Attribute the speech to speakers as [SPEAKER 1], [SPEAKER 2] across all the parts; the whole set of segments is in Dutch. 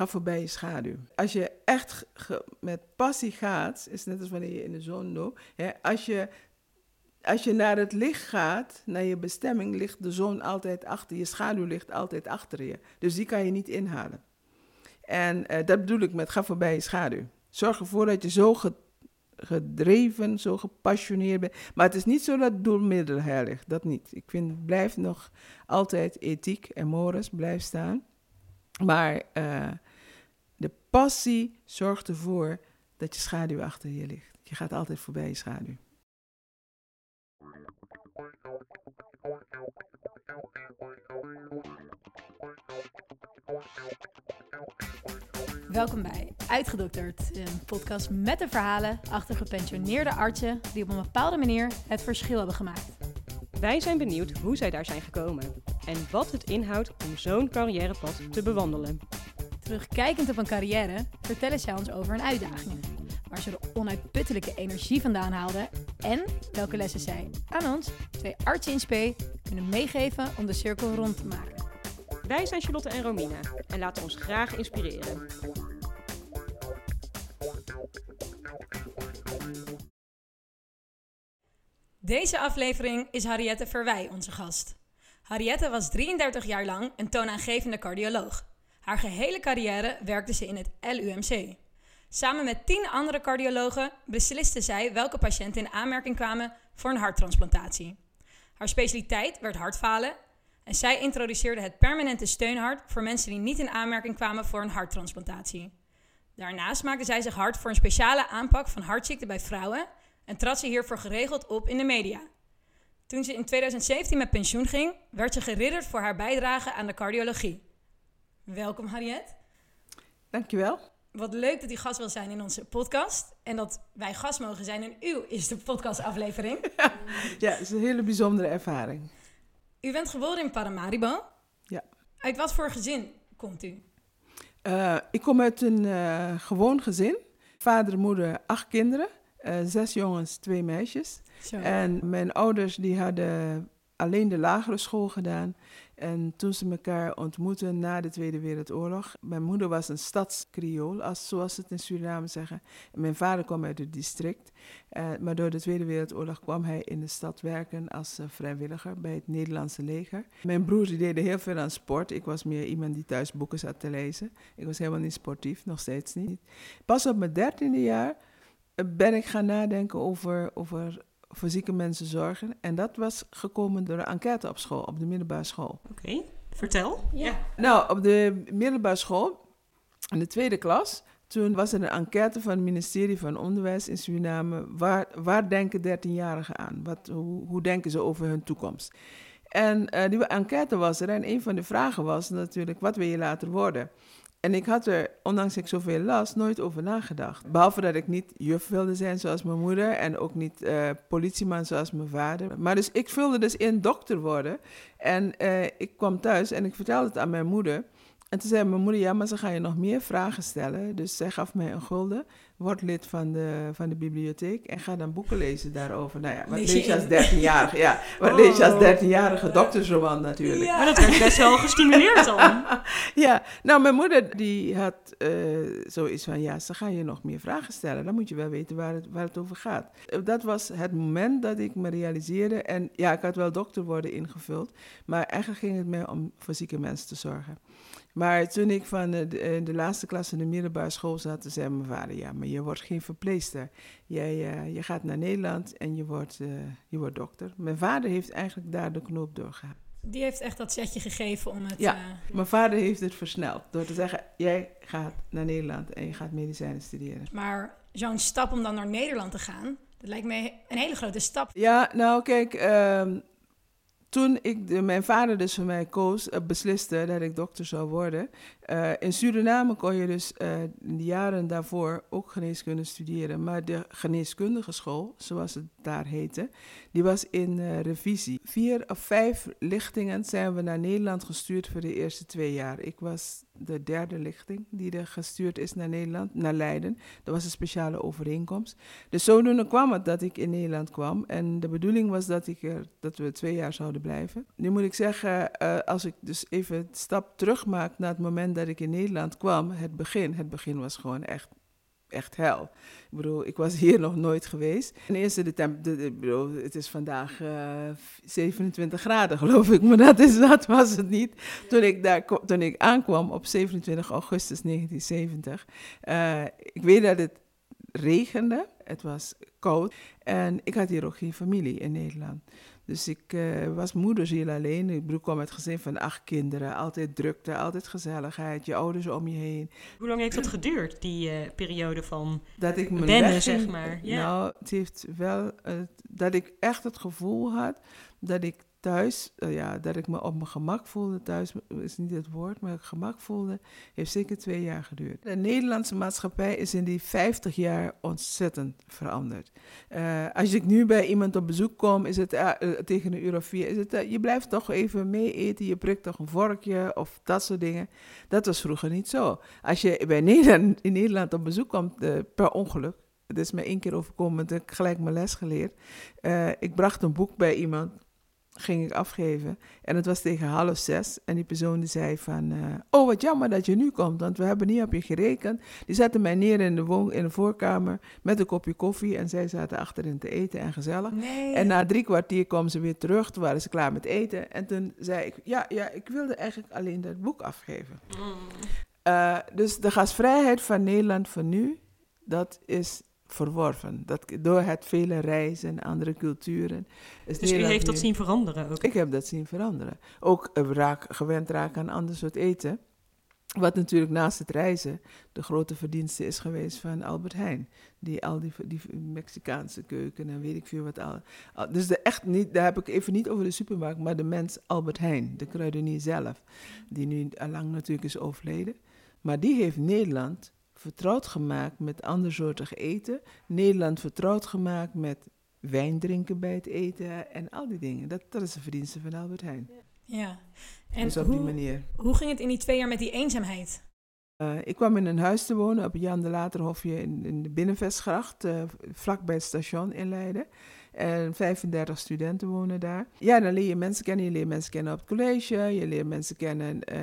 [SPEAKER 1] ga voorbij je schaduw. Als je echt met passie gaat, is net als wanneer je in de zon loopt. Als je als je naar het licht gaat, naar je bestemming, ligt de zon altijd achter je. Schaduw ligt altijd achter je. Dus die kan je niet inhalen. En uh, dat bedoel ik met ga voorbij je schaduw. Zorg ervoor dat je zo gedreven, zo gepassioneerd bent. Maar het is niet zo dat doelmiddel heilig, dat niet. Ik vind, blijft nog altijd ethiek en mores blijft staan. Maar uh, de passie zorgt ervoor dat je schaduw achter je ligt. Je gaat altijd voorbij je schaduw.
[SPEAKER 2] Welkom bij Uitgedokterd, een podcast met de verhalen achter gepensioneerde artsen die op een bepaalde manier het verschil hebben gemaakt.
[SPEAKER 3] Wij zijn benieuwd hoe zij daar zijn gekomen en wat het inhoudt om zo'n carrièrepad te bewandelen.
[SPEAKER 2] Terugkijkend op een carrière vertellen zij ons over hun uitdagingen waar ze de onuitputtelijke energie vandaan haalden en welke lessen zij aan ons, twee artsen in spe, kunnen meegeven om de cirkel rond te maken.
[SPEAKER 3] Wij zijn Charlotte en Romina en laten ons graag inspireren.
[SPEAKER 2] Deze aflevering is Harriette Verwij onze gast. Harriette was 33 jaar lang een toonaangevende cardioloog. Haar gehele carrière werkte ze in het LUMC. Samen met tien andere cardiologen besliste zij welke patiënten in aanmerking kwamen voor een harttransplantatie. Haar specialiteit werd hartfalen en zij introduceerde het permanente steunhart voor mensen die niet in aanmerking kwamen voor een harttransplantatie. Daarnaast maakte zij zich hard voor een speciale aanpak van hartziekten bij vrouwen en trad ze hiervoor geregeld op in de media. Toen ze in 2017 met pensioen ging, werd ze geridderd voor haar bijdrage aan de cardiologie. Welkom Harriet.
[SPEAKER 1] Dankjewel.
[SPEAKER 2] Wat leuk dat u gast wil zijn in onze podcast. En dat wij gast mogen zijn in uw eerste podcastaflevering.
[SPEAKER 1] Ja, het is een hele bijzondere ervaring.
[SPEAKER 2] U bent geboren in Paramaribo.
[SPEAKER 1] Ja.
[SPEAKER 2] Uit wat voor gezin komt u?
[SPEAKER 1] Uh, ik kom uit een uh, gewoon gezin. Vader, moeder, acht kinderen. Uh, zes jongens, twee meisjes. Zo. En mijn ouders die hadden alleen de lagere school gedaan. En toen ze elkaar ontmoetten na de Tweede Wereldoorlog. Mijn moeder was een stadskriol, als, zoals ze het in Suriname zeggen. En mijn vader kwam uit het district. Uh, maar door de Tweede Wereldoorlog kwam hij in de stad werken als uh, vrijwilliger bij het Nederlandse leger. Mijn broers deden heel veel aan sport. Ik was meer iemand die thuis boeken zat te lezen. Ik was helemaal niet sportief, nog steeds niet. Pas op mijn dertiende jaar eh, ben ik gaan nadenken over, over voor zieke mensen zorgen. En dat was gekomen door een enquête op school, op de middelbare school.
[SPEAKER 3] Oké, vertel.
[SPEAKER 1] Ja. Nou, op de middelbare school, in de tweede klas, toen was er een enquête van het ministerie van Onderwijs in Suriname. Waar, waar denken 13-jarigen aan? Wat, hoe, hoe denken ze over hun toekomst? En uh, die enquête was er en een van de vragen was natuurlijk, wat wil je later worden? En ik had er, ondanks ik zoveel las, nooit over nagedacht. Behalve dat ik niet juf wilde zijn zoals mijn moeder en ook niet uh, politieman zoals mijn vader. Maar dus ik vulde dus in dokter worden. En uh, ik kwam thuis en ik vertelde het aan mijn moeder. En toen zei mijn moeder, ja, maar ze gaan je nog meer vragen stellen. Dus zij gaf mij een gulden, word lid van de, van de bibliotheek en ga dan boeken lezen daarover. Nou ja, wat lees je als 13-jarige? Ja, wat lees je als 13-jarige oh. doktersroman natuurlijk.
[SPEAKER 3] Ja. Maar dat werd best wel gestimuleerd dan.
[SPEAKER 1] ja, nou mijn moeder die had uh, zoiets van, ja, ze gaan je nog meer vragen stellen. Dan moet je wel weten waar het, waar het over gaat. Dat was het moment dat ik me realiseerde. En ja, ik had wel dokter worden ingevuld. Maar eigenlijk ging het mij om voor zieke mensen te zorgen. Maar toen ik van de, de, de, laatste klas in de middelbare school zat, zei mijn vader: Ja, maar je wordt geen verpleester. Jij, uh, je gaat naar Nederland en je wordt, uh, je wordt dokter. Mijn vader heeft eigenlijk daar de knoop doorgehaald.
[SPEAKER 2] Die heeft echt dat setje gegeven om het.
[SPEAKER 1] Ja, uh... mijn vader heeft het versneld door te zeggen: Jij gaat naar Nederland en je gaat medicijnen studeren.
[SPEAKER 2] Maar zo'n stap om dan naar Nederland te gaan, dat lijkt me een hele grote stap.
[SPEAKER 1] Ja, nou kijk. Uh, toen ik mijn vader dus voor mij koos, uh, besliste dat ik dokter zou worden. Uh, in Suriname kon je dus uh, in de jaren daarvoor ook geneeskunde studeren. Maar de geneeskundige school, zoals het daar heette, die was in revisie. Vier of vijf lichtingen zijn we naar Nederland gestuurd voor de eerste twee jaar. Ik was de derde lichting die er gestuurd is naar Nederland, naar Leiden. Dat was een speciale overeenkomst. Dus zodoende kwam het dat ik in Nederland kwam. En de bedoeling was dat, ik er, dat we twee jaar zouden blijven. Nu moet ik zeggen, als ik dus even een stap terug maak naar het moment dat ik in Nederland kwam, het begin, het begin was gewoon echt, echt hel. Ik bedoel, ik was hier nog nooit geweest. Ten eerste, de temp de, bedoel, het is vandaag uh, eh, 27 graden, geloof ik, maar dat, is, dat was het niet. Toen ik, daar, toen ik aankwam op 27 augustus 1970, uh, ik weet dat het regende, het was koud en ik had hier ook geen familie in Nederland. Dus ik uh, was moederziel alleen. Ik kwam met gezin van acht kinderen. Altijd drukte, altijd gezelligheid. Je ouders om je heen.
[SPEAKER 3] Hoe lang heeft dat geduurd, die uh, periode van
[SPEAKER 1] dat ik
[SPEAKER 3] me wennen, zeg maar?
[SPEAKER 1] Ja. Nou, het heeft wel... Uh, dat ik echt het gevoel had dat ik thuis, uh, ja, dat ik me op mijn gemak voelde thuis, is niet het woord, maar gemak voelde, heeft zeker twee jaar geduurd. De Nederlandse maatschappij is in die 50 jaar ontzettend veranderd. Uh, als ik nu bij iemand op bezoek kom, is het uh, tegen een uur of vier, is het, je blijft toch even mee eten, je prikt toch een vorkje of dat soort dingen. Dat was vroeger niet zo. Als je bij Nederland, in Nederland op bezoek komt, per ongeluk, het is me één keer overkomen, ik heb gelijk mijn les geleerd. ik bracht een boek bij iemand ging ik afgeven. En het was tegen half zes. En die persoon die zei van... Uh, oh, wat jammer dat je nu komt, want we hebben niet op je gerekend. Die zette mij neer in de, woon, in de voorkamer met een kopje koffie. En zij zaten achterin te eten en gezellig.
[SPEAKER 2] Nee.
[SPEAKER 1] En na drie kwartier kwamen ze weer terug. Toen waren ze klaar met eten. En toen zei ik... Ja, ja ik wilde eigenlijk alleen dat boek afgeven. Mm. Uh, dus de gastvrijheid van Nederland van nu... Dat is verworven. Dat, door het vele reizen, andere culturen.
[SPEAKER 3] dus u heeft dat zien veranderen ook?
[SPEAKER 1] Ik heb dat zien veranderen. Ook raak, gewend raken aan ander soort eten. Wat natuurlijk naast het reizen de grote verdienste is geweest van Albert Heijn. Die al die, die Mexicaanse keuken en weet ik veel wat al. dus de echt niet, daar heb ik even niet over de supermarkt, maar de mens Albert Heijn, de kruidenier zelf. Die nu al lang natuurlijk is overleden. Maar die heeft Nederland vertrouwd gemaakt met andersoortig eten. Nederland vertrouwd gemaakt met wijn drinken bij het eten en al die dingen. Dat, dat is de verdienste van Albert Heijn.
[SPEAKER 2] Ja,
[SPEAKER 1] en dus op hoe, die manier.
[SPEAKER 2] Hoe ging het in die twee jaar met die eenzaamheid?
[SPEAKER 1] Uh, ik kwam in een huis te wonen op Jan de Laterhofje in, in de Binnenvestgracht, uh, vlakbij het station in Leiden. En 35 studenten wonen daar. Ja, dan leer je mensen kennen. Je leert mensen kennen op het college. Je leert mensen kennen uh,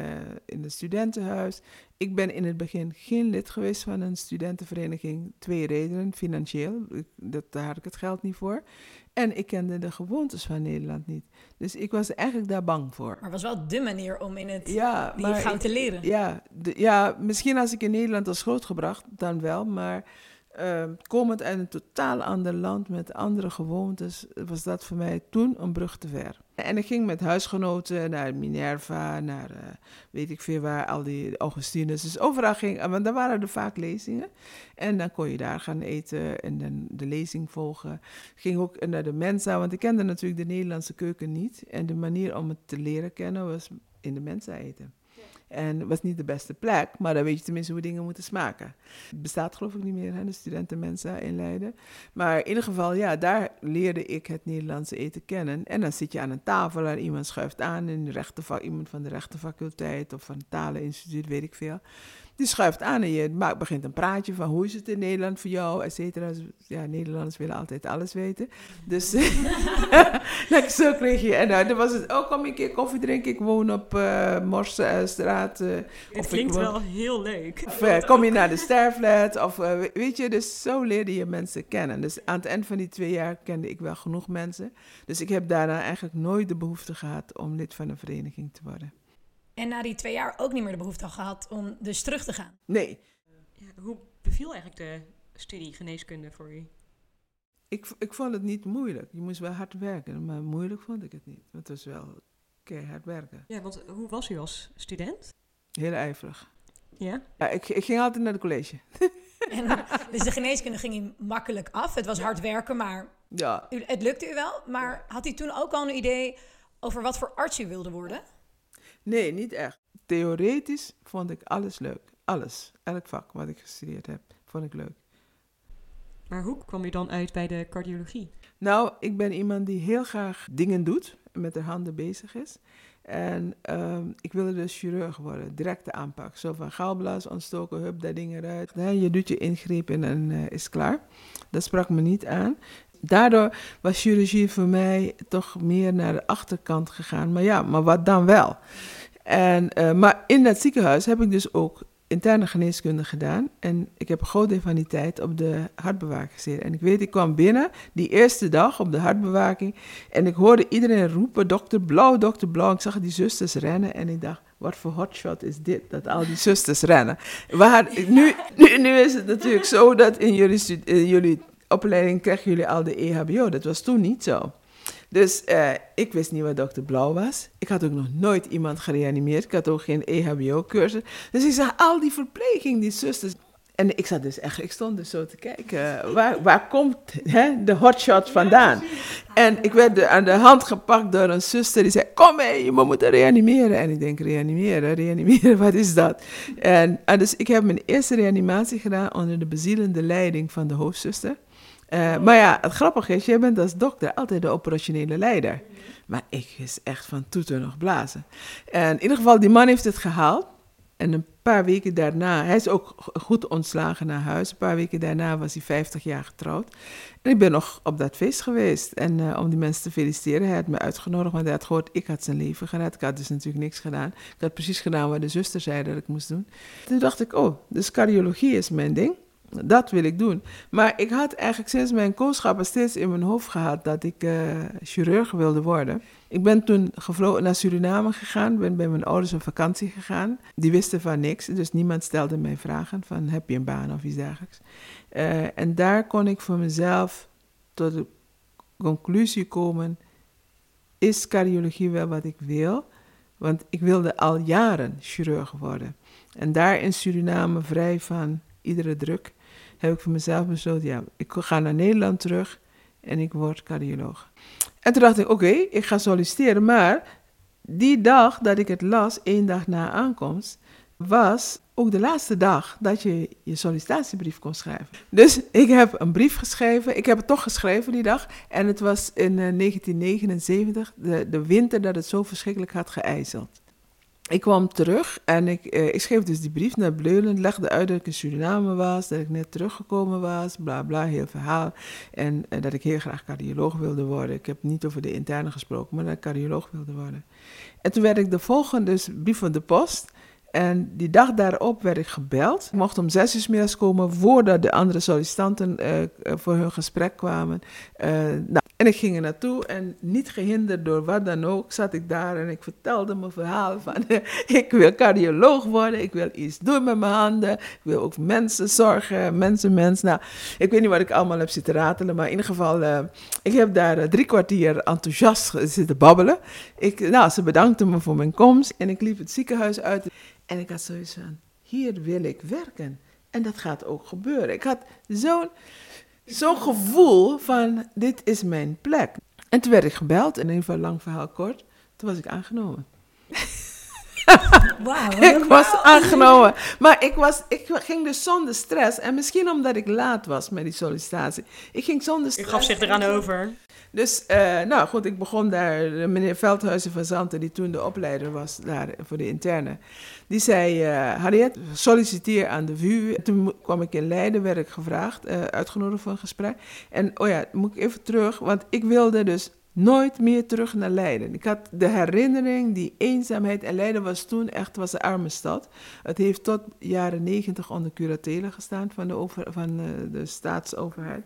[SPEAKER 1] in het studentenhuis. Ik ben in het begin geen lid geweest van een studentenvereniging. Twee redenen. Financieel, dat, daar had ik het geld niet voor. En ik kende de gewoontes van Nederland niet. Dus ik was eigenlijk daar bang voor. Maar
[SPEAKER 2] het was wel de manier om in het ja, te leren.
[SPEAKER 1] Ja, ja, misschien als ik in Nederland was grootgebracht, dan wel. Maar uh, komend uit een totaal ander land met andere gewoontes, was dat voor mij toen een brug te ver. En ik ging met huisgenoten naar Minerva, naar uh, weet ik veel waar, al die Augustinus. Dus overal ging, want daar waren er vaak lezingen. En dan kon je daar gaan eten en dan de lezing volgen. Ging ook naar de Mensa, want ik kende natuurlijk de Nederlandse keuken niet. En de manier om het te leren kennen was in de Mensa eten. En het was niet de beste plek, maar dan weet je tenminste hoe dingen moeten smaken. Het bestaat geloof ik niet meer, hè, de studentenmensa in Leiden. Maar in ieder geval, ja, daar leerde ik het Nederlandse eten kennen. En dan zit je aan een tafel en iemand schuift aan, in iemand van de rechtenfaculteit of van het Taleninstituut, weet ik veel. Die schuift aan en je maakt, begint een praatje van hoe is het in Nederland voor jou, et cetera. Dus, ja, Nederlanders willen altijd alles weten. Dus nou, zo kreeg je. En nou, dan was het, oh kom een keer koffie drinken, ik woon op uh, Morsestraat. Uh,
[SPEAKER 3] het klinkt wel heel leuk.
[SPEAKER 1] Of uh, kom je naar de Sterflet, of weet je, dus zo leerde je mensen kennen. Dus aan het eind van die twee jaar kende ik wel genoeg mensen. Dus ik heb daarna eigenlijk nooit de behoefte gehad om lid van een vereniging te worden.
[SPEAKER 2] En na die twee jaar ook niet meer de behoefte gehad om dus terug te gaan.
[SPEAKER 1] Nee.
[SPEAKER 3] Ja, hoe beviel eigenlijk de studie geneeskunde voor u?
[SPEAKER 1] Ik, ik vond het niet moeilijk. Je moest wel hard werken, maar moeilijk vond ik het niet. Het was wel keihard werken.
[SPEAKER 3] Ja, want hoe was u als student?
[SPEAKER 1] Heel ijverig.
[SPEAKER 3] Ja?
[SPEAKER 1] Ja, ik, ik ging altijd naar het college.
[SPEAKER 2] En, dus de geneeskunde ging u makkelijk af. Het was hard werken, maar
[SPEAKER 1] ja.
[SPEAKER 2] u, het lukte u wel. Maar had u toen ook al een idee over wat voor arts u wilde worden?
[SPEAKER 1] Nee, niet echt. Theoretisch vond ik alles leuk. Alles. Elk vak wat ik gestudeerd heb, vond ik leuk.
[SPEAKER 3] Maar hoe kwam je dan uit bij de cardiologie?
[SPEAKER 1] Nou, ik ben iemand die heel graag dingen doet, met de handen bezig is. En um, ik wilde dus chirurg worden, directe aanpak. Zo van galblaas ontstoken, hup, daar dingen eruit. je doet je ingreep en dan uh, is klaar. Dat sprak me niet aan. Daardoor was chirurgie voor mij toch meer naar de achterkant gegaan. Maar ja, maar wat dan wel? En, eh, maar in dat ziekenhuis heb ik dus ook interne geneeskunde gedaan. En ik heb een groot deel van die tijd op de hartbewaking gezeten. En ik weet, ik kwam binnen die eerste dag op de hartbewaking. En ik hoorde iedereen roepen, dokter Blauw, dokter Blauw. Ik zag die zusters rennen en ik dacht, wat voor hotshot is dit, dat al die zusters rennen. Waar, nu, nu, nu is het natuurlijk zo dat in jullie, in jullie opleiding krijgen jullie al de EHBO. Dat was toen niet zo. Dus uh, ik wist niet wat dokter Blauw was. Ik had ook nog nooit iemand gereanimeerd. Ik had ook geen EHBO-cursus. Dus ik zag al die verpleging, die zusters. En ik zat dus echt, ik stond dus zo te kijken, waar, waar komt hè, de hotshot vandaan? En ik werd aan de hand gepakt door een zuster die zei, kom mee, we moeten reanimeren. En ik denk, reanimeren, reanimeren, wat is dat? En, en dus ik heb mijn eerste reanimatie gedaan onder de bezielende leiding van de hoofdzuster. Uh, maar ja, het grappige is, jij bent als dokter altijd de operationele leider. Maar ik is echt van toeten nog blazen. En in ieder geval, die man heeft het gehaald. En een paar weken daarna, hij is ook goed ontslagen naar huis. Een paar weken daarna was hij 50 jaar getrouwd. En ik ben nog op dat feest geweest. En uh, om die mensen te feliciteren, hij had me uitgenodigd, want hij had gehoord, ik had zijn leven gered. Ik had dus natuurlijk niks gedaan. Ik had precies gedaan wat de zuster zei dat ik moest doen. Toen dacht ik, oh, dus cardiologie is mijn ding. Dat wil ik doen. Maar ik had eigenlijk sinds mijn kooschappen steeds in mijn hoofd gehad dat ik uh, chirurg wilde worden. Ik ben toen gevlogen naar Suriname gegaan, ben bij mijn ouders op vakantie gegaan. Die wisten van niks, dus niemand stelde mij vragen van heb je een baan of iets dergelijks. Uh, en daar kon ik voor mezelf tot de conclusie komen, is cardiologie wel wat ik wil? Want ik wilde al jaren chirurg worden. En daar in Suriname vrij van iedere druk heb ik voor mezelf besloten, ja, ik ga naar Nederland terug en ik word cardioloog. En toen dacht ik, oké, ik ga solliciteren, maar die dag dat ik het las, één dag na aankomst, was ook de laatste dag dat je je sollicitatiebrief kon schrijven. Dus ik heb een brief geschreven. Ik heb het toch geschreven die dag. En het was in 1979, eh, de, de winter dat het zo verschrikkelijk had geijzeld ik kwam terug en ik, eh, ik schreef dus die brief naar Bleulen, legde uit dat ik in Suriname was, dat ik net teruggekomen was, bla bla, heel verhaal. En eh, dat ik heel graag cardioloog wilde worden. Ik heb niet over de interne gesproken, maar dat ik cardioloog wilde worden. En toen werd ik de volgende dus brief van de post. En die dag daarop werd ik gebeld. Ik mocht om zes uur middags komen voordat de andere sollicitanten uh, voor hun gesprek kwamen. Uh, nou, en ik ging er naartoe en niet gehinderd door wat dan ook, zat ik daar en ik vertelde mijn verhaal van ik wil cardioloog worden, ik wil iets doen met mijn handen, ik wil ook mensen zorgen, mensen, mensen. Nou, ik weet niet wat ik allemaal heb zitten ratelen, maar in ieder geval, ik heb daar drie kwartier enthousiast zitten babbelen. Ik, nou, ze bedankte me voor mijn komst en ik liep het ziekenhuis uit. En ik had zoiets van, hier wil ik werken. En dat gaat ook gebeuren. Ik had zo'n zo'n gevoel van, dit is mijn plek. En toen werd ik gebeld, en even een lang verhaal kort, toen was ik aangenomen.
[SPEAKER 2] Wow,
[SPEAKER 1] ik was aangenomen. Maar ik, was, ik ging dus zonder stress. En misschien omdat ik laat was met die sollicitatie. Ik ging zonder stress.
[SPEAKER 3] U gaf zich eraan over.
[SPEAKER 1] Dus, uh, nou goed, ik begon daar. Meneer Veldhuizen van Zanten, die toen de opleider was daar voor de interne. Die zei, uh, Harriet, solliciteer aan de VU. Toen kwam ik in Leiden, werd ik gevraagd, uh, uitgenodigd voor een gesprek. En, oh ja, moet ik even terug, want ik wilde dus nooit meer terug naar Leiden. Ik had de herinnering, die eenzaamheid. En Leiden was toen echt was een arme stad. Het heeft tot jaren negentig onder curatele gestaan van de, over, van, de staatsoverheid.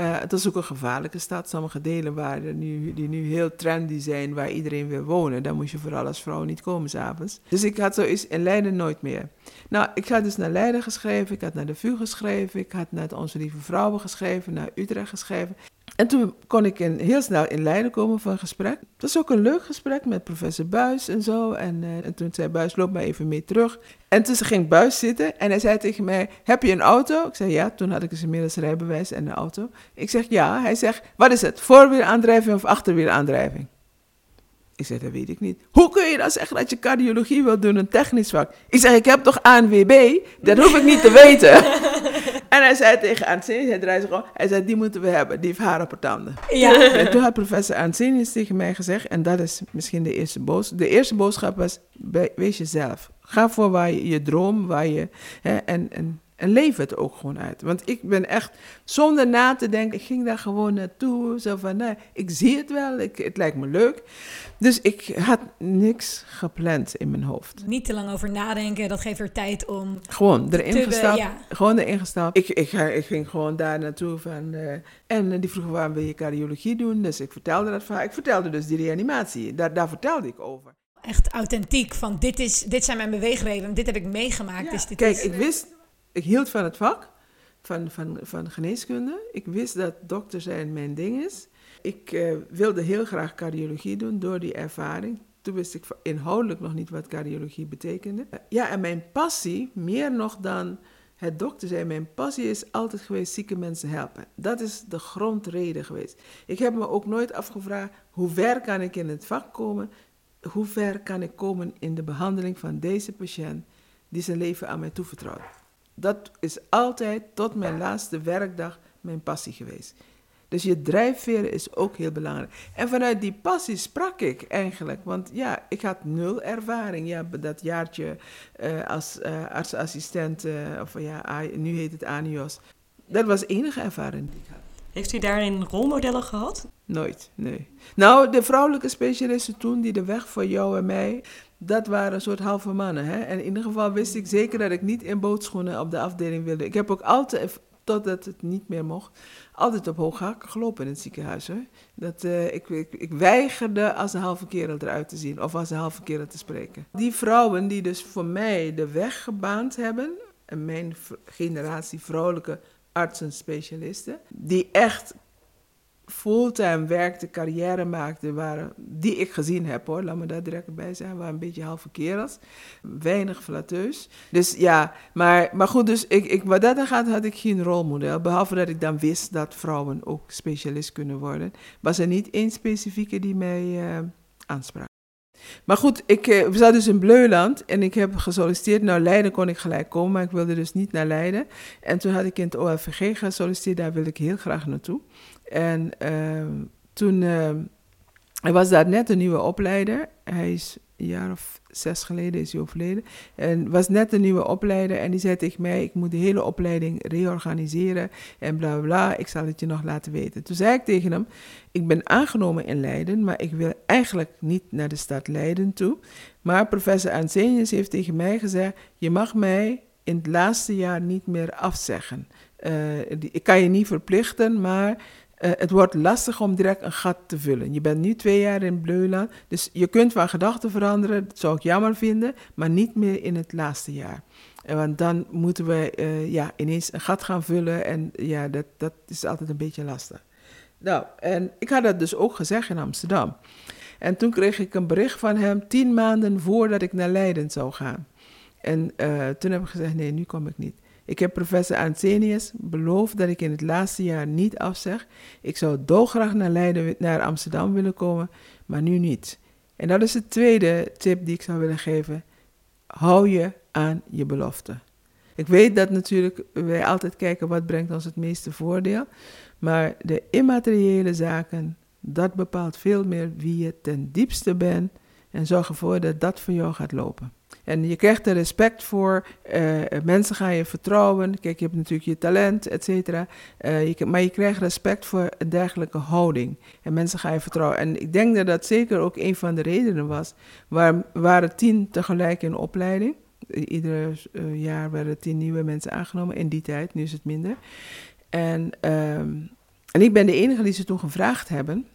[SPEAKER 1] Het is ook een gevaarlijke stad. Sommige delen waar nu, die nu heel trendy zijn, waar iedereen wil wonen. Daar moest je vooral als vrouw niet komen s'avonds. Dus ik had zoiets in Leiden nooit meer. Nou, ik had dus naar Leiden geschreven, ik had naar de VU geschreven, ik had naar Onze Lieve Vrouwen geschreven, naar Utrecht geschreven. En toen kon ik in, heel snel in Leiden komen een gesprek. Het was ook een leuk gesprek met professor Buis en zo. En, en toen zei Buis, loop maar even mee terug. En toen ging Buis zitten en hij zei tegen mij, heb je een auto? Ik zei, ja. Toen had ik dus inmiddels rijbewijs en een auto. Ik zeg, ja. Hij zegt, wat is het? Voorwielaandrijving of achterwielaandrijving? Ik zeg, dat weet ik niet. Hoe kun je dan zeggen dat je cardiologie wilt doen, een technisch vak? Ik zeg, ik heb toch ANWB? Dat hoef ik niet te weten. en hij zei tegen Arsenius, hij draaide gewoon, hij zei, die moeten we hebben, die heeft haar op haar tanden.
[SPEAKER 2] Ja.
[SPEAKER 1] En toen had professor Arsenius tegen mij gezegd, en dat is misschien de eerste boodschap. De eerste boodschap was, wees jezelf. Ga voor waar je, je droom, waar je, hè, en, en En leef het ook gewoon uit. Want ik ben echt, zonder na te denken, ik ging daar gewoon naartoe. Zo van, nee, ik zie het wel, ik, het lijkt me leuk. Dus ik had niks gepland in mijn hoofd.
[SPEAKER 2] Niet te lang over nadenken, dat geeft er tijd om...
[SPEAKER 1] Gewoon erin gestapt.
[SPEAKER 2] ja.
[SPEAKER 1] Gewoon erin gestapt. Ik, ik, ik ging gewoon daar naartoe van... eh, en die vroegen, waarom wil je cardiologie doen? Dus ik vertelde dat verhaal. Ik vertelde dus die reanimatie. Daar, daar vertelde ik over.
[SPEAKER 2] Echt authentiek, van dit, is, dit zijn mijn beweegredenen, dit heb ik meegemaakt.
[SPEAKER 1] Ja,
[SPEAKER 2] Dus dit
[SPEAKER 1] Kijk,
[SPEAKER 2] is,
[SPEAKER 1] ik wist, ik hield van het vak, van, van, van geneeskunde. Ik wist dat dokter zijn mijn ding is. Ik eh, wilde heel graag cardiologie doen door die ervaring. Toen wist ik inhoudelijk nog niet wat cardiologie betekende. Ja, en mijn passie, meer nog dan het dokter zijn, mijn passie is altijd geweest zieke mensen helpen. Dat is de grondreden geweest. Ik heb me ook nooit afgevraagd, hoe ver kan ik in het vak komen? Hoe ver kan ik komen in de behandeling van deze patiënt die zijn leven aan mij toevertrouwt? Dat is altijd tot mijn laatste werkdag mijn passie geweest. Dus je drijfveer is ook heel belangrijk. En vanuit die passie sprak ik eigenlijk. Want ja, ik had nul ervaring. Ja, dat jaartje eh, als eh, artsassistent, eh, of ja, nu heet het ANIOS. Dat was enige ervaring die ik had.
[SPEAKER 4] Heeft u daarin rolmodellen gehad?
[SPEAKER 1] Nooit, nee. Nou, de vrouwelijke specialisten toen, die de weg voor jou en mij, dat waren een soort halve mannen. Hè? En in ieder geval wist ik zeker dat ik niet in bootschoenen op de afdeling wilde. Ik heb ook altijd, totdat het niet meer mocht, altijd op hoge hakken gelopen in het ziekenhuis. Dat, eh, ik, ik, weigerde als een halve kerel eruit te zien of als een halve kerel te spreken. Die vrouwen die dus voor mij de weg gebaand hebben, en mijn generatie vrouwelijke artsen, specialisten, die echt fulltime werkte, carrière maakte, waren, die ik gezien heb hoor, laat me daar direct bij zijn, waren een beetje halve kerels, weinig flatteus. Dus ja, maar, maar goed, dus ik, ik, wat dat dan gaat, had ik geen rolmodel, behalve dat ik dan wist dat vrouwen ook specialist kunnen worden. Was er niet één specifieke die mij eh, aansprak. Maar goed, ik eh, we zaten dus in Bleuland en ik heb gesolliciteerd. Nou, Leiden kon ik gelijk komen, maar ik wilde dus niet naar Leiden. En toen had ik in het OLVG gesolliciteerd, daar wilde ik heel graag naartoe. En ehm, toen ehm, er was daar net een nieuwe opleider. Hij is een jaar of zes geleden is hij overleden. En was net een nieuwe opleider en die zei tegen mij, ik moet de hele opleiding reorganiseren en bla bla. Ik zal het je nog laten weten. Toen zei ik tegen hem, ik ben aangenomen in Leiden, maar ik wil eigenlijk niet naar de stad Leiden toe. Maar professor Arsenius heeft tegen mij gezegd, je mag mij in het laatste jaar niet meer afzeggen. Eh, ik kan je niet verplichten, maar eh, het wordt lastig om direct een gat te vullen. Je bent nu twee jaar in Bleuland, dus je kunt van gedachten veranderen. Dat zou ik jammer vinden, maar niet meer in het laatste jaar. En want dan moeten we eh, ja, ineens een gat gaan vullen en ja, dat, dat is altijd een beetje lastig. Nou, en ik had dat dus ook gezegd in Amsterdam. En toen kreeg ik een bericht van hem tien maanden voordat ik naar Leiden zou gaan. En eh, toen heb ik gezegd, nee, nu kom ik niet. Ik heb professor Arsenius beloofd dat ik in het laatste jaar niet afzeg. Ik zou dolgraag naar Leiden, naar Amsterdam willen komen, maar nu niet. En dat is de tweede tip die ik zou willen geven. Hou je aan je belofte. Ik weet dat natuurlijk wij altijd kijken wat brengt ons het meeste voordeel. Maar de immateriële zaken, dat bepaalt veel meer wie je ten diepste bent. En zorg ervoor dat dat voor jou gaat lopen. En je krijgt er respect voor, eh, mensen gaan je vertrouwen. Kijk, je hebt natuurlijk je talent, et cetera. Eh, maar je krijgt respect voor een dergelijke houding. En mensen gaan je vertrouwen. En ik denk dat dat zeker ook een van de redenen was. Waar waren tien tegelijk in opleiding. Ieder eh, jaar werden tien nieuwe mensen aangenomen in die tijd. Nu is het minder. En, ehm, en ik ben de enige die ze toen gevraagd hebben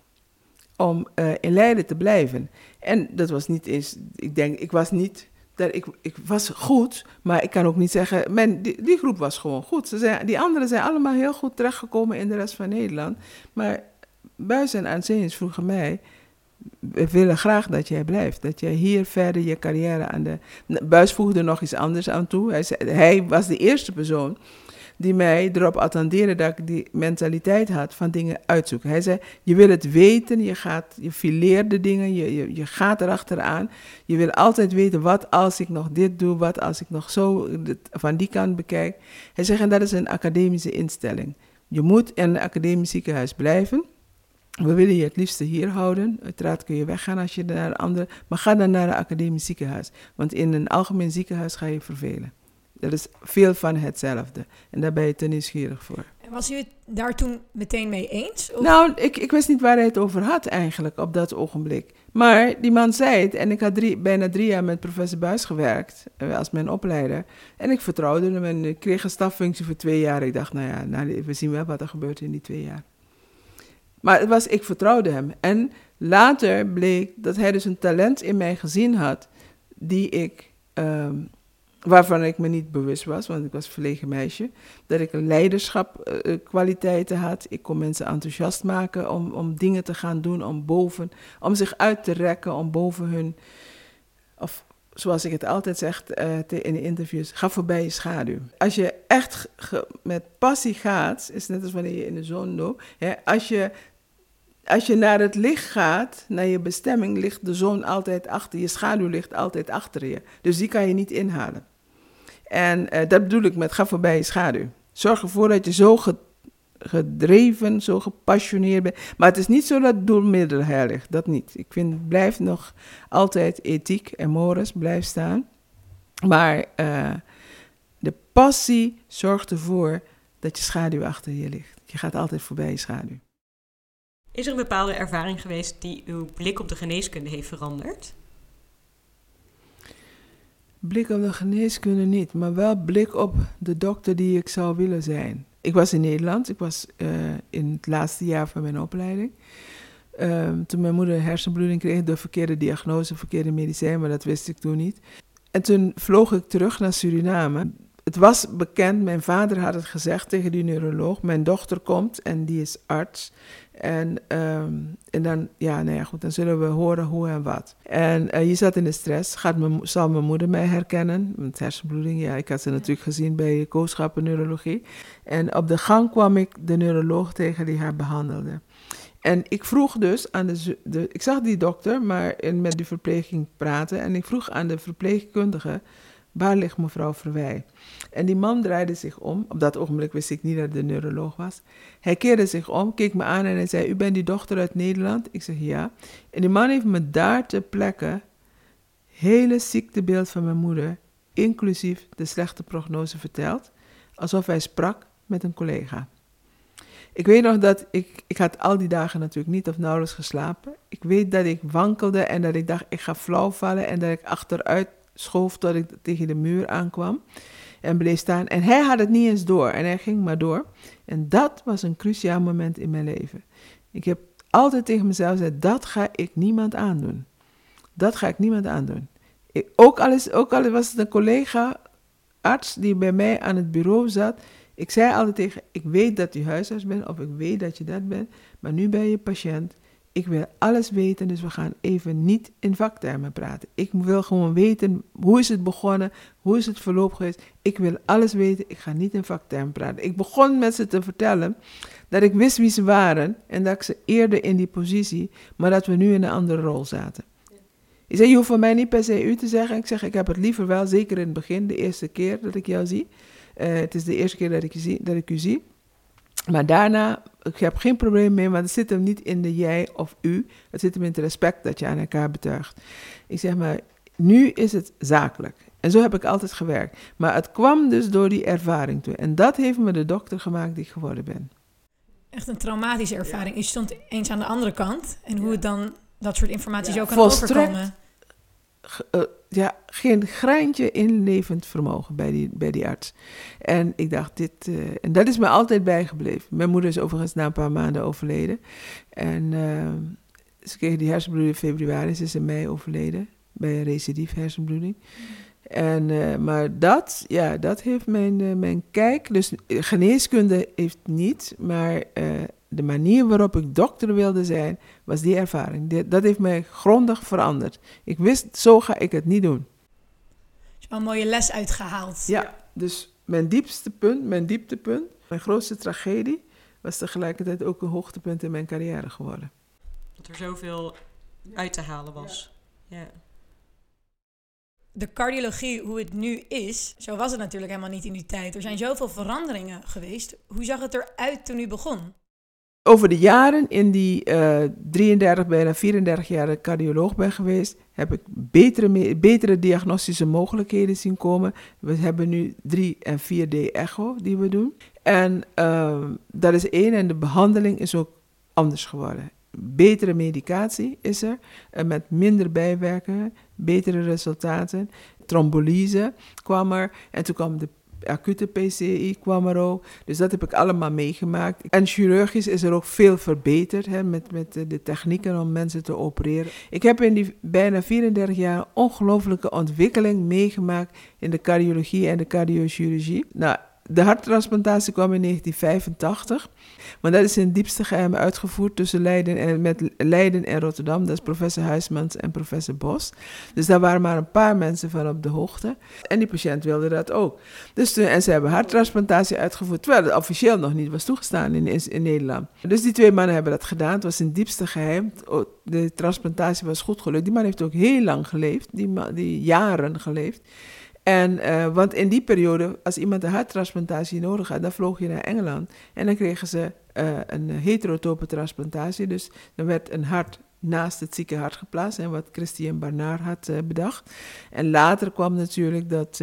[SPEAKER 1] om in Leiden te blijven. En dat was niet eens, ik denk, ik was niet, dat ik, ik was goed, maar ik kan ook niet zeggen, men, die, groep was gewoon goed. Ze die anderen zijn allemaal heel goed terechtgekomen in de rest van Nederland. Maar Buis en Arsenius vroegen mij, we willen graag dat jij blijft. Dat jij hier verder je carrière aan de... Buis voegde nog iets anders aan toe. Hij, hij was de eerste persoon die mij erop attendeerde dat ik die mentaliteit had van dingen uitzoeken. Hij zei, je wil het weten, je, gaat, je fileert de dingen, je, je, je gaat erachteraan. Je wil altijd weten, wat als ik nog dit doe, wat als ik nog zo van die kant bekijk. Hij zegt, en dat is een academische instelling. Je moet in een academisch ziekenhuis blijven. We willen je het liefste hier houden. Uiteraard kun je weggaan als je naar een andere... Maar ga dan naar een academisch ziekenhuis. Want in een algemeen ziekenhuis ga je vervelen. Dat is veel van hetzelfde. En daar ben je te nieuwsgierig voor.
[SPEAKER 2] En was u het daar toen meteen mee eens? Of?
[SPEAKER 1] Nou, ik, ik wist niet waar hij het over had eigenlijk op dat ogenblik. Maar die man zei het en ik had drie, bijna drie jaar met professor Buis gewerkt eh, als mijn opleider. En ik vertrouwde hem en ik kreeg een staffunctie voor twee jaar. Ik dacht, nou ja, nou, we zien wel wat er gebeurt in die twee jaar. Maar het was, ik vertrouwde hem. En later bleek dat hij dus een talent in mij gezien had die ik, ehm, waarvan ik me niet bewust was, want ik was een verlegen meisje. Dat ik leiderschapkwaliteiten had. Ik kon mensen enthousiast maken om, om dingen te gaan doen, om boven, om zich uit te rekken, om boven hun, of zoals ik het altijd zeg uh, in de interviews, ga voorbij je schaduw. Als je echt met passie gaat, is net als wanneer je in de zon loopt. Hè, als, je, als je naar het licht gaat, naar je bestemming, ligt de zon altijd achter je. Schaduw ligt altijd achter je. Dus die kan je niet inhalen. En uh, dat bedoel ik met ga voorbij je schaduw. Zorg ervoor dat je zo gedreven, zo gepassioneerd bent. Maar het is niet zo dat doelmiddel heilig, dat niet. Ik vind, blijft nog altijd ethiek en mores, blijft staan. Maar uh, de passie zorgt ervoor dat je schaduw achter je ligt. Je gaat altijd voorbij je schaduw.
[SPEAKER 4] Is er een bepaalde ervaring geweest die uw blik op de geneeskunde heeft veranderd?
[SPEAKER 1] Blik op de geneeskunde niet, maar wel blik op de dokter die ik zou willen zijn. Ik was in Nederland, ik was uh, in het laatste jaar van mijn opleiding. Um, toen mijn moeder hersenbloeding kreeg, de verkeerde diagnose, verkeerde medicijn, maar dat wist ik toen niet. En toen vloog ik terug naar Suriname. Het was bekend, mijn vader had het gezegd tegen die neuroloog. Mijn dochter komt en die is arts. En, um, en dan, ja, nou ja, goed, dan zullen we horen hoe en wat. En uh, je zat in de stress. Gaat me, zal mijn moeder mij herkennen? Met hersenbloeding, ja, ik had ze natuurlijk gezien bij kooschappen neurologie. En op de gang kwam ik de neuroloog tegen die haar behandelde. En ik vroeg dus aan de, de ik zag die dokter, maar in, met die verpleging praten. En ik vroeg aan de verpleegkundige, waar ligt mevrouw Verwij? En die man draaide zich om. Op dat ogenblik wist ik niet dat de neuroloog was. Hij keerde zich om, keek me aan en hij zei: U bent die dochter uit Nederland? Ik zeg ja. En die man heeft me daar ter plekke hele ziektebeeld van mijn moeder, inclusief de slechte prognose, verteld. Alsof hij sprak met een collega. Ik weet nog dat ik, ik had al die dagen natuurlijk niet of nauwelijks geslapen. Ik weet dat ik wankelde en dat ik dacht, ik ga flauw vallen en dat ik achteruit schoof tot ik tegen de muur aankwam en bleef staan. En hij had het niet eens door en hij ging maar door. En dat was een cruciaal moment in mijn leven. Ik heb altijd tegen mezelf gezegd, dat ga ik niemand aandoen. Dat ga ik niemand aandoen. Ook, al ook al was het een collega arts die bij mij aan het bureau zat. Ik zei altijd tegen, ik weet dat u huisarts bent of ik weet dat je dat bent, maar nu ben je patiënt. Ik wil alles weten, dus we gaan even niet in vaktermen praten. Ik wil gewoon weten, hoe is het begonnen? Hoe is het verloop geweest? Ik wil alles weten, ik ga niet in vaktermen praten. Ik begon met ze te vertellen dat ik wist wie ze waren en dat ik ze eerde in die positie, maar dat we nu in een andere rol zaten. Je zei, je hoeft van mij niet per se u te zeggen. Ik zeg, ik heb het liever wel, zeker in het begin, de eerste keer dat ik jou zie. Uh, het is de eerste keer dat ik, zie, dat ik u zie. Maar daarna, ik heb geen probleem mee, want het zit hem niet in de jij of u. Het zit hem in het respect dat je aan elkaar betuigt. Ik zeg maar, nu is het zakelijk. En zo heb ik altijd gewerkt. Maar het kwam dus door die ervaring toe. En dat heeft me de dokter gemaakt die ik geworden ben.
[SPEAKER 2] Echt een traumatische ervaring. Je stond eens aan de andere kant. En hoe het dan dat soort informatie
[SPEAKER 1] Ja,
[SPEAKER 2] zo kan
[SPEAKER 1] volstrekt.
[SPEAKER 2] overkomen.
[SPEAKER 1] Eh, ja, geen greintje inlevend vermogen bij die, bij die arts. En ik dacht, dit... eh, en dat is me altijd bijgebleven. Mijn moeder is overigens na een paar maanden overleden. En eh, ze kreeg die hersenbloeding in februari. Ze is in mei overleden. Bij een recidief hersenbloeding. En, maar dat, ja, dat heeft mijn, mijn kijk... Dus geneeskunde heeft niet, maar... de manier waarop ik dokter wilde zijn, was die ervaring. Dat heeft mij grondig veranderd. Ik wist, zo ga ik het niet doen.
[SPEAKER 2] is wel een mooie les uitgehaald.
[SPEAKER 1] Ja, dus mijn diepste punt, mijn dieptepunt, mijn grootste tragedie, was tegelijkertijd ook een hoogtepunt in mijn carrière geworden.
[SPEAKER 4] Dat er zoveel uit te halen was. Ja.
[SPEAKER 2] De cardiologie, hoe het nu is, zo was het natuurlijk helemaal niet in die tijd. Er zijn zoveel veranderingen geweest. Hoe zag het eruit toen u begon?
[SPEAKER 1] Over de jaren in die uh, 33, bijna 34 jaar cardioloog ben geweest, heb ik betere, betere diagnostische mogelijkheden zien komen. We hebben nu 3 en 4D echo die we doen. En uh, dat is één, en de behandeling is ook anders geworden. Betere medicatie is er, en met minder bijwerkingen, betere resultaten. Trombolyse kwam er, en toen kwam de acute PCI kwam er ook. Dus dat heb ik allemaal meegemaakt. En chirurgisch is er ook veel verbeterd hè, met, met de technieken om mensen te opereren. Ik heb in die bijna 34 jaar ongelooflijke ontwikkeling meegemaakt in de cardiologie en de cardiochirurgie. Nou, de harttransplantatie kwam in 1985, maar dat is in diepste geheim uitgevoerd tussen Leiden en, met Leiden en Rotterdam. Dat is professor Huismans en professor Bos. Dus daar waren maar een paar mensen van op de hoogte. En die patiënt wilde dat ook. Dus en ze hebben harttransplantatie uitgevoerd, terwijl het officieel nog niet was toegestaan in, in, Nederland. Dus die twee mannen hebben dat gedaan. Het was in diepste geheim. De transplantatie was goed gelukt. Die man heeft ook heel lang geleefd, die, die jaren geleefd. En, uh, want in die periode, als iemand een harttransplantatie nodig had, dan vloog je naar Engeland. En dan kregen ze uh, een heterotope transplantatie. Dus dan werd een hart naast het zieke hart geplaatst. En wat Christian Barnard had uh, bedacht. En later kwam natuurlijk dat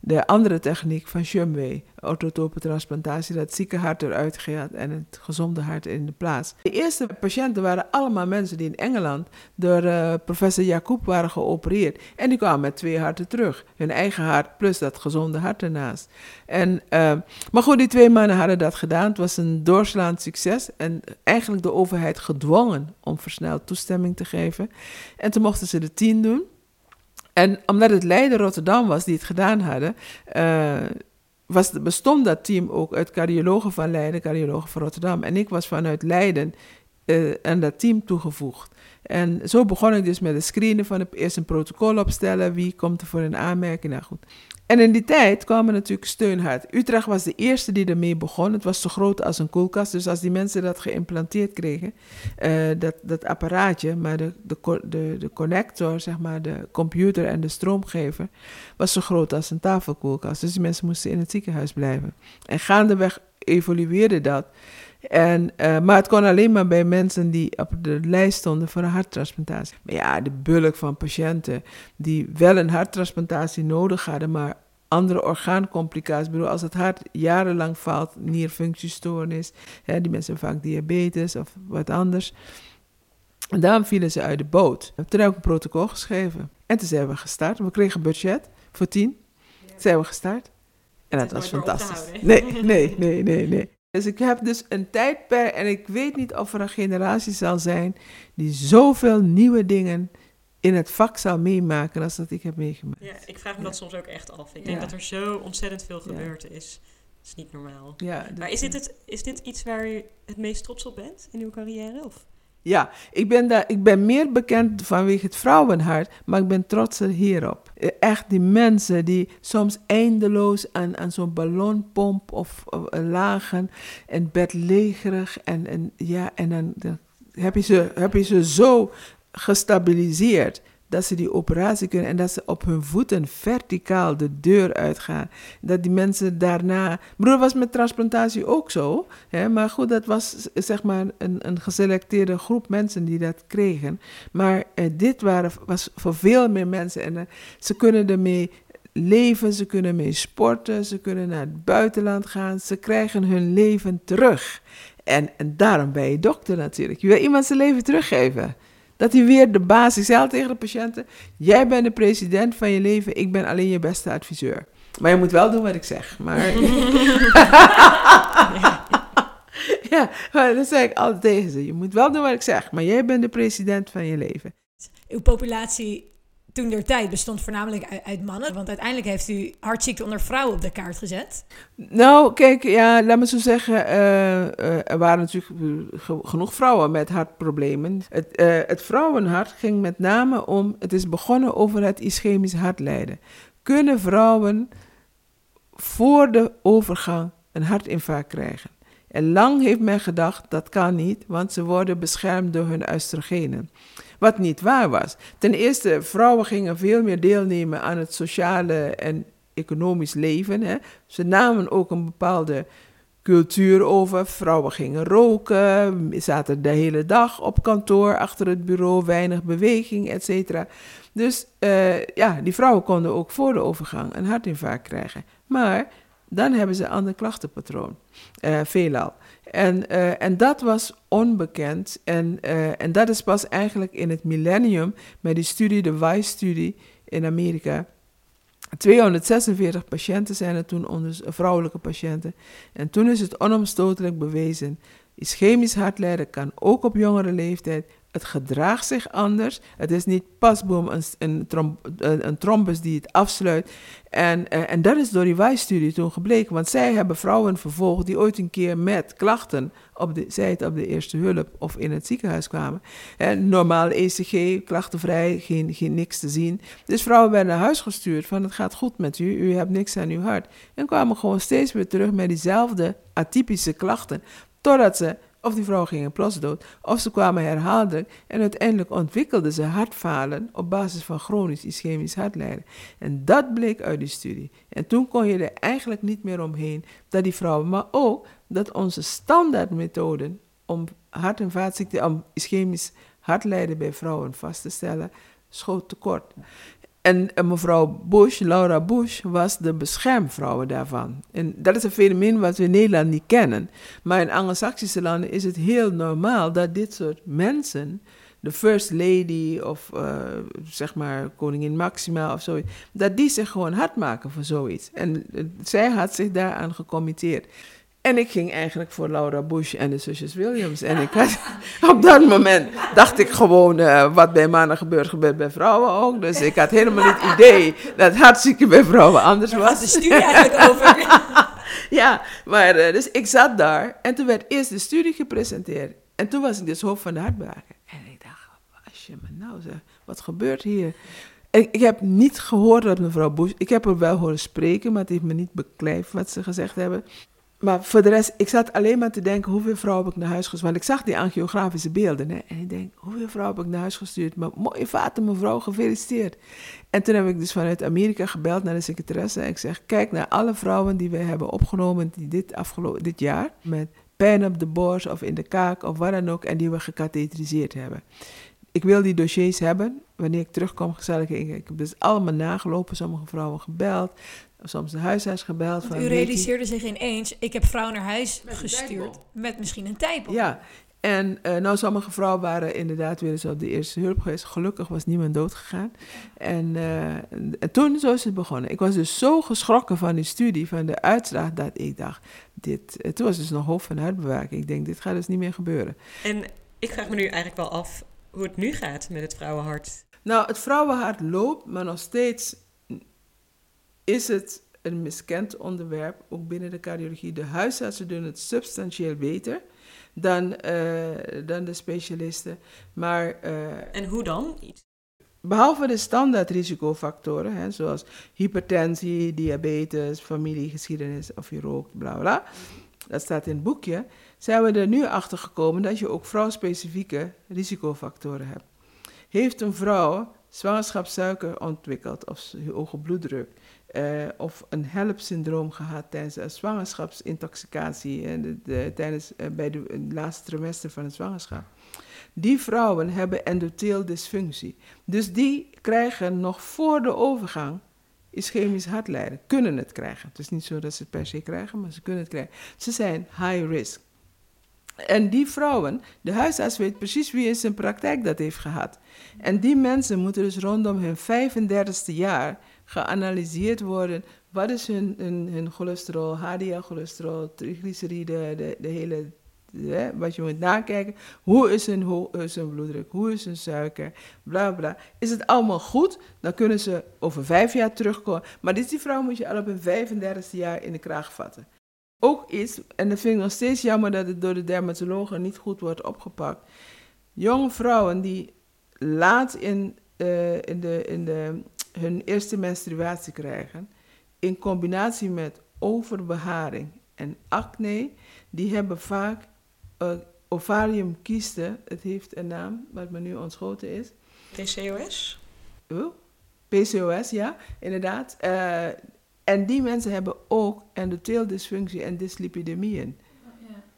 [SPEAKER 1] de andere techniek van Shumway, orthotope transplantatie, dat zieke hart eruit gaat en het gezonde hart in de plaats. De eerste patiënten waren allemaal mensen die in Engeland door uh, professor Jacob waren geopereerd. En die kwamen met twee harten terug. Hun eigen hart plus dat gezonde hart ernaast. En, uh, maar goed, die twee mannen hadden dat gedaan. Het was een doorslaand succes. En eigenlijk de overheid gedwongen om versneld toestemming te geven. En toen mochten ze de tien doen. En omdat het Leiden Rotterdam was die het gedaan hadden, uh, was, bestond dat team ook uit cardiologen van Leiden, cardiologen van Rotterdam. En ik was vanuit Leiden uh, aan dat team toegevoegd. En zo begon ik dus met het screenen van het, eerst een protocol opstellen. Wie komt er voor een aanmerking? Nou goed. En in die tijd kwamen natuurlijk steunhart. Utrecht was de eerste die ermee begon. Het was zo groot als een koelkast. Dus als die mensen dat geïmplanteerd kregen, uh, dat, dat apparaatje, maar de, de, de, de connector, zeg maar, de computer en de stroomgever, was zo groot als een tafelkoelkast. Dus die mensen moesten in het ziekenhuis blijven. En gaandeweg evolueerde dat. En, uh, maar het kon alleen maar bij mensen die op de lijst stonden voor een harttransplantatie. Maar ja, de bulk van patiënten die wel een harttransplantatie nodig hadden, maar andere orgaancomplicaties. Ik bedoel, als het hart jarenlang faalt, nierfunctiestoornis, hè, die mensen hebben vaak diabetes of wat anders. En daarom vielen ze uit de boot. Toen heb ik een protocol geschreven. En toen zijn we gestart. We kregen een budget voor tien. Toen zijn we gestart. En dat was fantastisch. Nee, nee, nee, nee, nee. Dus ik heb dus een tijdperk en ik weet niet of er een generatie zal zijn die zoveel nieuwe dingen in het vak zal meemaken als dat ik heb meegemaakt.
[SPEAKER 4] Ja, ik vraag me dat soms ook echt af. Ik denk dat er zo ontzettend veel gebeurd is. Dat is niet normaal. Ja, maar is dit, het, is dit iets waar je het meest trots op bent in uw carrière? Of?
[SPEAKER 1] Ja, ik ben, daar, ik ben meer bekend vanwege het vrouwenhart, maar ik ben trotser hierop. Eh, echt die mensen die soms eindeloos aan, aan zo'n ballonpomp of, of lagen en bedlegerig en, en, ja, en dan, dan heb, je ze, heb je ze zo gestabiliseerd dat ze die operatie kunnen en dat ze op hun voeten verticaal de deur uitgaan. Dat die mensen daarna. Broer was met transplantatie ook zo, hè, maar goed, dat was zeg maar een, een geselecteerde groep mensen die dat kregen. Maar eh, dit waren, was voor veel meer mensen en eh, ze kunnen ermee leven, ze kunnen mee sporten, ze kunnen naar het buitenland gaan, ze krijgen hun leven terug. En, en daarom ben je dokter natuurlijk. Je wil iemand zijn leven teruggeven. Dat hij weer de baas is. Zei tegen de patiënten: Jij bent de president van je leven, ik ben alleen je beste adviseur. Maar je moet wel doen wat ik zeg. Maar. ja, dat zeg ik altijd tegen ze. Je moet wel doen wat ik zeg, maar jij bent de president van je leven.
[SPEAKER 2] Uw populatie toen der tijd bestond voornamelijk uit, mannen. Want uiteindelijk heeft u hartziekte onder vrouwen op de kaart gezet.
[SPEAKER 1] Nou, kijk, ja, laat me zo zeggen. Uh, uh, er waren natuurlijk genoeg vrouwen met hartproblemen. Het, het vrouwenhart ging met name om. Het is begonnen over het ischemisch hartlijden. Kunnen vrouwen voor de overgang een hartinfarct krijgen? En lang heeft men gedacht dat kan niet, want ze worden beschermd door hun oestrogenen. Wat niet waar was. Ten eerste, vrouwen gingen veel meer deelnemen aan het sociale en economisch leven. Hè. Ze namen ook een bepaalde cultuur over. Vrouwen gingen roken, zaten de hele dag op kantoor achter het bureau, weinig beweging, et cetera. Dus uh, ja, die vrouwen konden ook voor de overgang een hartinfarct krijgen. Maar dan hebben ze een ander klachtenpatroon, uh, veelal. En, uh, en dat was onbekend. En, en dat is pas eigenlijk in het millennium met die studie, de WISE-studie in Amerika. 246 patiënten zijn er toen, onder, vrouwelijke patiënten. En toen is het onomstotelijk bewezen. Ischemisch hartlijden kan ook op jongere leeftijd het gedraagt zich anders. Het is niet pasboom, een, een, een, trombus die het afsluit. En, uh, en dat is door die WISE-studie toen gebleken. Want zij hebben vrouwen vervolgd die ooit een keer met klachten, op de, zij het op de eerste hulp of in het ziekenhuis kwamen. En normaal ECG, klachtenvrij, geen, geen niks te zien. Dus vrouwen werden naar huis gestuurd van het gaat goed met u, u hebt niks aan uw hart. En kwamen gewoon steeds weer terug met diezelfde atypische klachten. Totdat ze of die vrouw ging in dood, of ze kwamen herhaaldelijk en uiteindelijk ontwikkelden ze hartfalen op basis van chronisch ischemisch hartlijden. En dat bleek uit die studie. En toen kon je er eigenlijk niet meer omheen dat die vrouwen, maar ook dat onze standaardmethoden om hart- en vaatziekten, om ischemisch hartlijden bij vrouwen vast te stellen, schoot tekort. En, mevrouw Bush, Laura Bush, was de beschermvrouw daarvan. En dat is een fenomeen wat we in Nederland niet kennen. Maar in Anglo-Saxische landen is het heel normaal dat dit soort mensen, de First Lady of uh, zeg maar koningin Maxima of zoiets, dat die zich gewoon hard maken voor zoiets. En uh, zij had zich daaraan gecommitteerd. En ik ging eigenlijk voor Laura Bush en de zusjes Williams. En ik had, op dat moment dacht ik gewoon, uh, wat bij mannen gebeurt, gebeurt bij vrouwen ook. Dus ik had helemaal niet het idee dat hartziekte bij vrouwen anders was. Waar
[SPEAKER 2] de studie eigenlijk over?
[SPEAKER 1] ja, maar uh, dus ik zat daar en toen werd eerst de studie gepresenteerd. En toen was ik dus hoofd van de hartbewaker. En ik dacht, als je me nou zegt, wat gebeurt hier? En ik heb niet gehoord dat mevrouw Bush, ik heb er wel horen spreken, maar het heeft me niet beklijft wat ze gezegd hebben. Maar voor de rest, ik zat alleen maar te denken, hoeveel vrouwen heb ik naar huis gestuurd? Want ik zag die angiografische beelden. Hè? En ik denk, hoeveel vrouwen heb ik naar huis gestuurd? Maar mooie vader, mevrouw, gefeliciteerd. En toen heb ik dus vanuit Amerika gebeld naar de secretaresse. En ik zeg, kijk naar alle vrouwen die we hebben opgenomen die dit, afgelopen, dit jaar. Met pijn op de borst of in de kaak of wat dan ook. En die we gecatheteriseerd hebben. Ik wil die dossiers hebben. Wanneer ik terugkom, ik... Ik heb dus allemaal nagelopen, sommige vrouwen gebeld soms de huisarts gebeld.
[SPEAKER 2] van, u realiseerde zich ineens, ik heb vrouwen naar huis gestuurd met misschien een tijdbom.
[SPEAKER 1] Ja, en uh, nou, sommige vrouwen waren inderdaad weer eens op de eerste hulp geweest. Gelukkig was niemand doodgegaan. En, uh, en toen zo is het begonnen. Ik was dus zo geschrokken van die studie, van de uitslag, dat ik dacht, dit, uh, toen was dus nog hoofd van uitbewaking. Ik denk, dit gaat dus niet meer gebeuren.
[SPEAKER 4] En ik vraag me nu eigenlijk wel af hoe het nu gaat met het vrouwenhart.
[SPEAKER 1] Nou, het vrouwenhart loopt, maar nog steeds is het een miskend onderwerp, ook binnen de cardiologie. De huisartsen doen het substantieel beter dan, uh, dan de specialisten. Maar, uh,
[SPEAKER 4] en hoe dan?
[SPEAKER 1] Behalve de standaard risicofactoren, hè, zoals hypertensie, diabetes, familiegeschiedenis of je rookt, bla bla. Dat staat in het boekje. Zijn we er nu achter gekomen dat je ook vrouwspecifieke risicofactoren hebt. Heeft een vrouw zwangerschapssuiker ontwikkeld of hoge bloeddruk, uh, of een HELP-syndroom gehad tijdens een zwangerschapsintoxicatie de, tijdens, uh, bij de laatste trimester van het zwangerschap. Die vrouwen hebben endotheeldysfunctie. Dus die krijgen nog voor de overgang ischemisch hartlijden. Kunnen het krijgen. Het is niet zo dat ze het per se krijgen, maar ze kunnen het krijgen. Ze zijn high risk. En die vrouwen, de huisarts weet precies wie in zijn praktijk dat heeft gehad. En die mensen moeten dus rondom hun 35ste jaar geanalyseerd worden. Wat is hun, hun, cholesterol, HDL-cholesterol, triglyceriden, de, hele wat je moet nakijken. Hoe is hun, hoe is hun bloeddruk? Hoe is hun suiker? Bla bla. Is het allemaal goed? Dan kunnen ze over vijf jaar terugkomen. Maar dit, die vrouw moet je al op hun 35e jaar in de kraag vatten. Ook iets, en dat vind ik nog steeds jammer dat het door de dermatologen niet goed wordt opgepakt. Jonge vrouwen die laat in, uh, in, de, in de hun eerste menstruatie krijgen, in combinatie met overbeharing en acne, die hebben vaak uh, ovariumkiesten. Het heeft een naam, wat me nu ontschoten is.
[SPEAKER 4] PCOS?
[SPEAKER 1] Oh, PCOS, ja, inderdaad. Uh, En die mensen hebben ook endotheeldysfunctie en dyslipidemieën.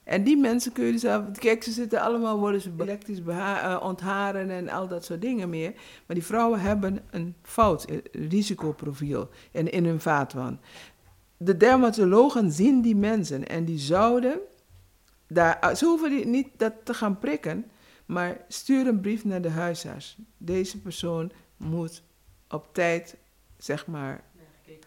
[SPEAKER 1] En die mensen kun je zelf... Kijk, ze zitten allemaal, worden ze elektrisch uh, ontharen en al dat soort dingen meer. Maar die vrouwen hebben een fout risicoprofiel in, in hun vaatwand. De dermatologen zien die mensen en die zouden... Daar, eh, ze hoeven niet dat te gaan prikken, maar stuur een brief naar de huisarts. Deze persoon moet op tijd, zeg maar,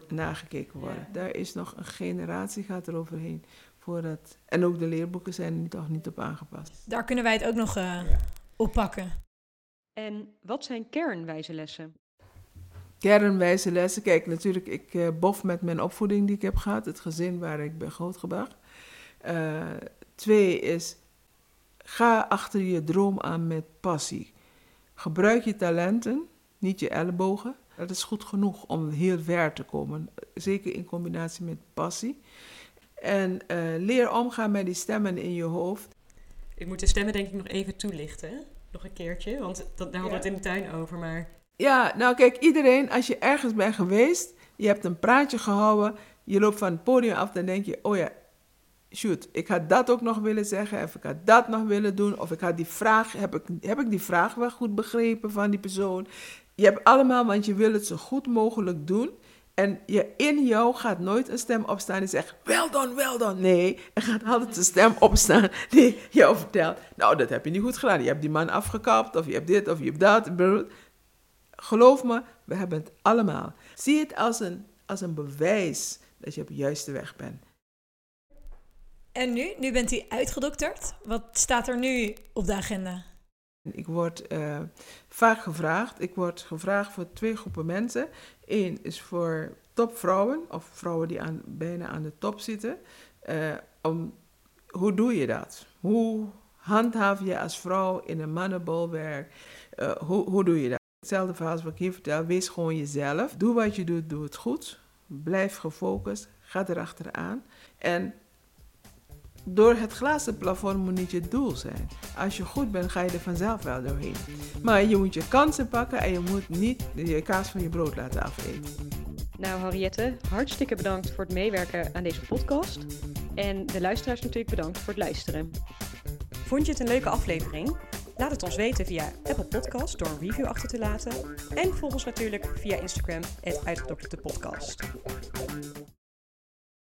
[SPEAKER 1] nagekeken worden. Daar is nog een generatie gaat er overheen. Voordat, en ook de leerboeken zijn er toch niet op aangepast.
[SPEAKER 2] Daar kunnen wij het ook nog uh, op pakken.
[SPEAKER 3] En wat zijn kernwijze lessen?
[SPEAKER 1] Kernwijze lessen, kijk natuurlijk, ik uh, bof met mijn opvoeding die ik heb gehad, het gezin waar ik ben grootgebracht. Uh, twee is, ga achter je droom aan met passie. Gebruik je talenten, niet je ellebogen. Dat is goed genoeg om heel ver te komen, zeker in combinatie met passie. En uh, leer omgaan met die stemmen in je hoofd.
[SPEAKER 4] Ik moet de stemmen denk ik nog even toelichten. Nog een keertje, want dat, daar hadden we het in de tuin over. Maar...
[SPEAKER 1] Ja, nou kijk, iedereen, als je ergens bent geweest, je hebt een praatje gehouden, je loopt van het podium af, dan denk je, oh ja, shoot, ik had dat ook nog willen zeggen, of ik had dat nog willen doen, of ik had die vraag, heb ik, heb ik die vraag wel goed begrepen van die persoon? Je hebt allemaal, want je wil het zo goed mogelijk doen. En je, in jou gaat nooit een stem opstaan die zegt, wel dan, wel dan. Nee, er gaat altijd een stem opstaan die jou vertelt, nou, dat heb je niet goed gedaan. Je hebt die man afgekapt, of je hebt dit, of je hebt dat. Geloof me, we hebben het allemaal. Zie het als een, als een bewijs dat je op de juiste weg bent.
[SPEAKER 2] En nu? Nu bent u uitgedokterd. Wat staat er nu op de agenda?
[SPEAKER 1] Ik word uh, vaak gevraagd. Ik word gevraagd voor twee groepen mensen. Eén is voor topvrouwen of vrouwen die bijna aan de top zitten. Uh, om, hoe doe je dat? Hoe handhaaf je als vrouw in een mannenbolwerk? Uh, hoe, hoe doe je dat? Hetzelfde verhaal als wat ik hier vertel. Wees gewoon jezelf. Doe wat je doet, doe het goed. Blijf gefocust. Ga erachteraan. En door het glazen plafond moet niet je doel zijn. Als je goed bent, ga je er vanzelf wel doorheen. Maar je moet je kansen pakken en je moet niet je kaas van je brood laten afeten.
[SPEAKER 3] Nou, Henriette, hartstikke bedankt voor het meewerken aan deze podcast. En de luisteraars natuurlijk bedankt voor het luisteren. Vond je het een leuke aflevering? Laat het ons weten via Apple Podcast door een review achter te laten. En volg ons natuurlijk via Instagram, het podcast.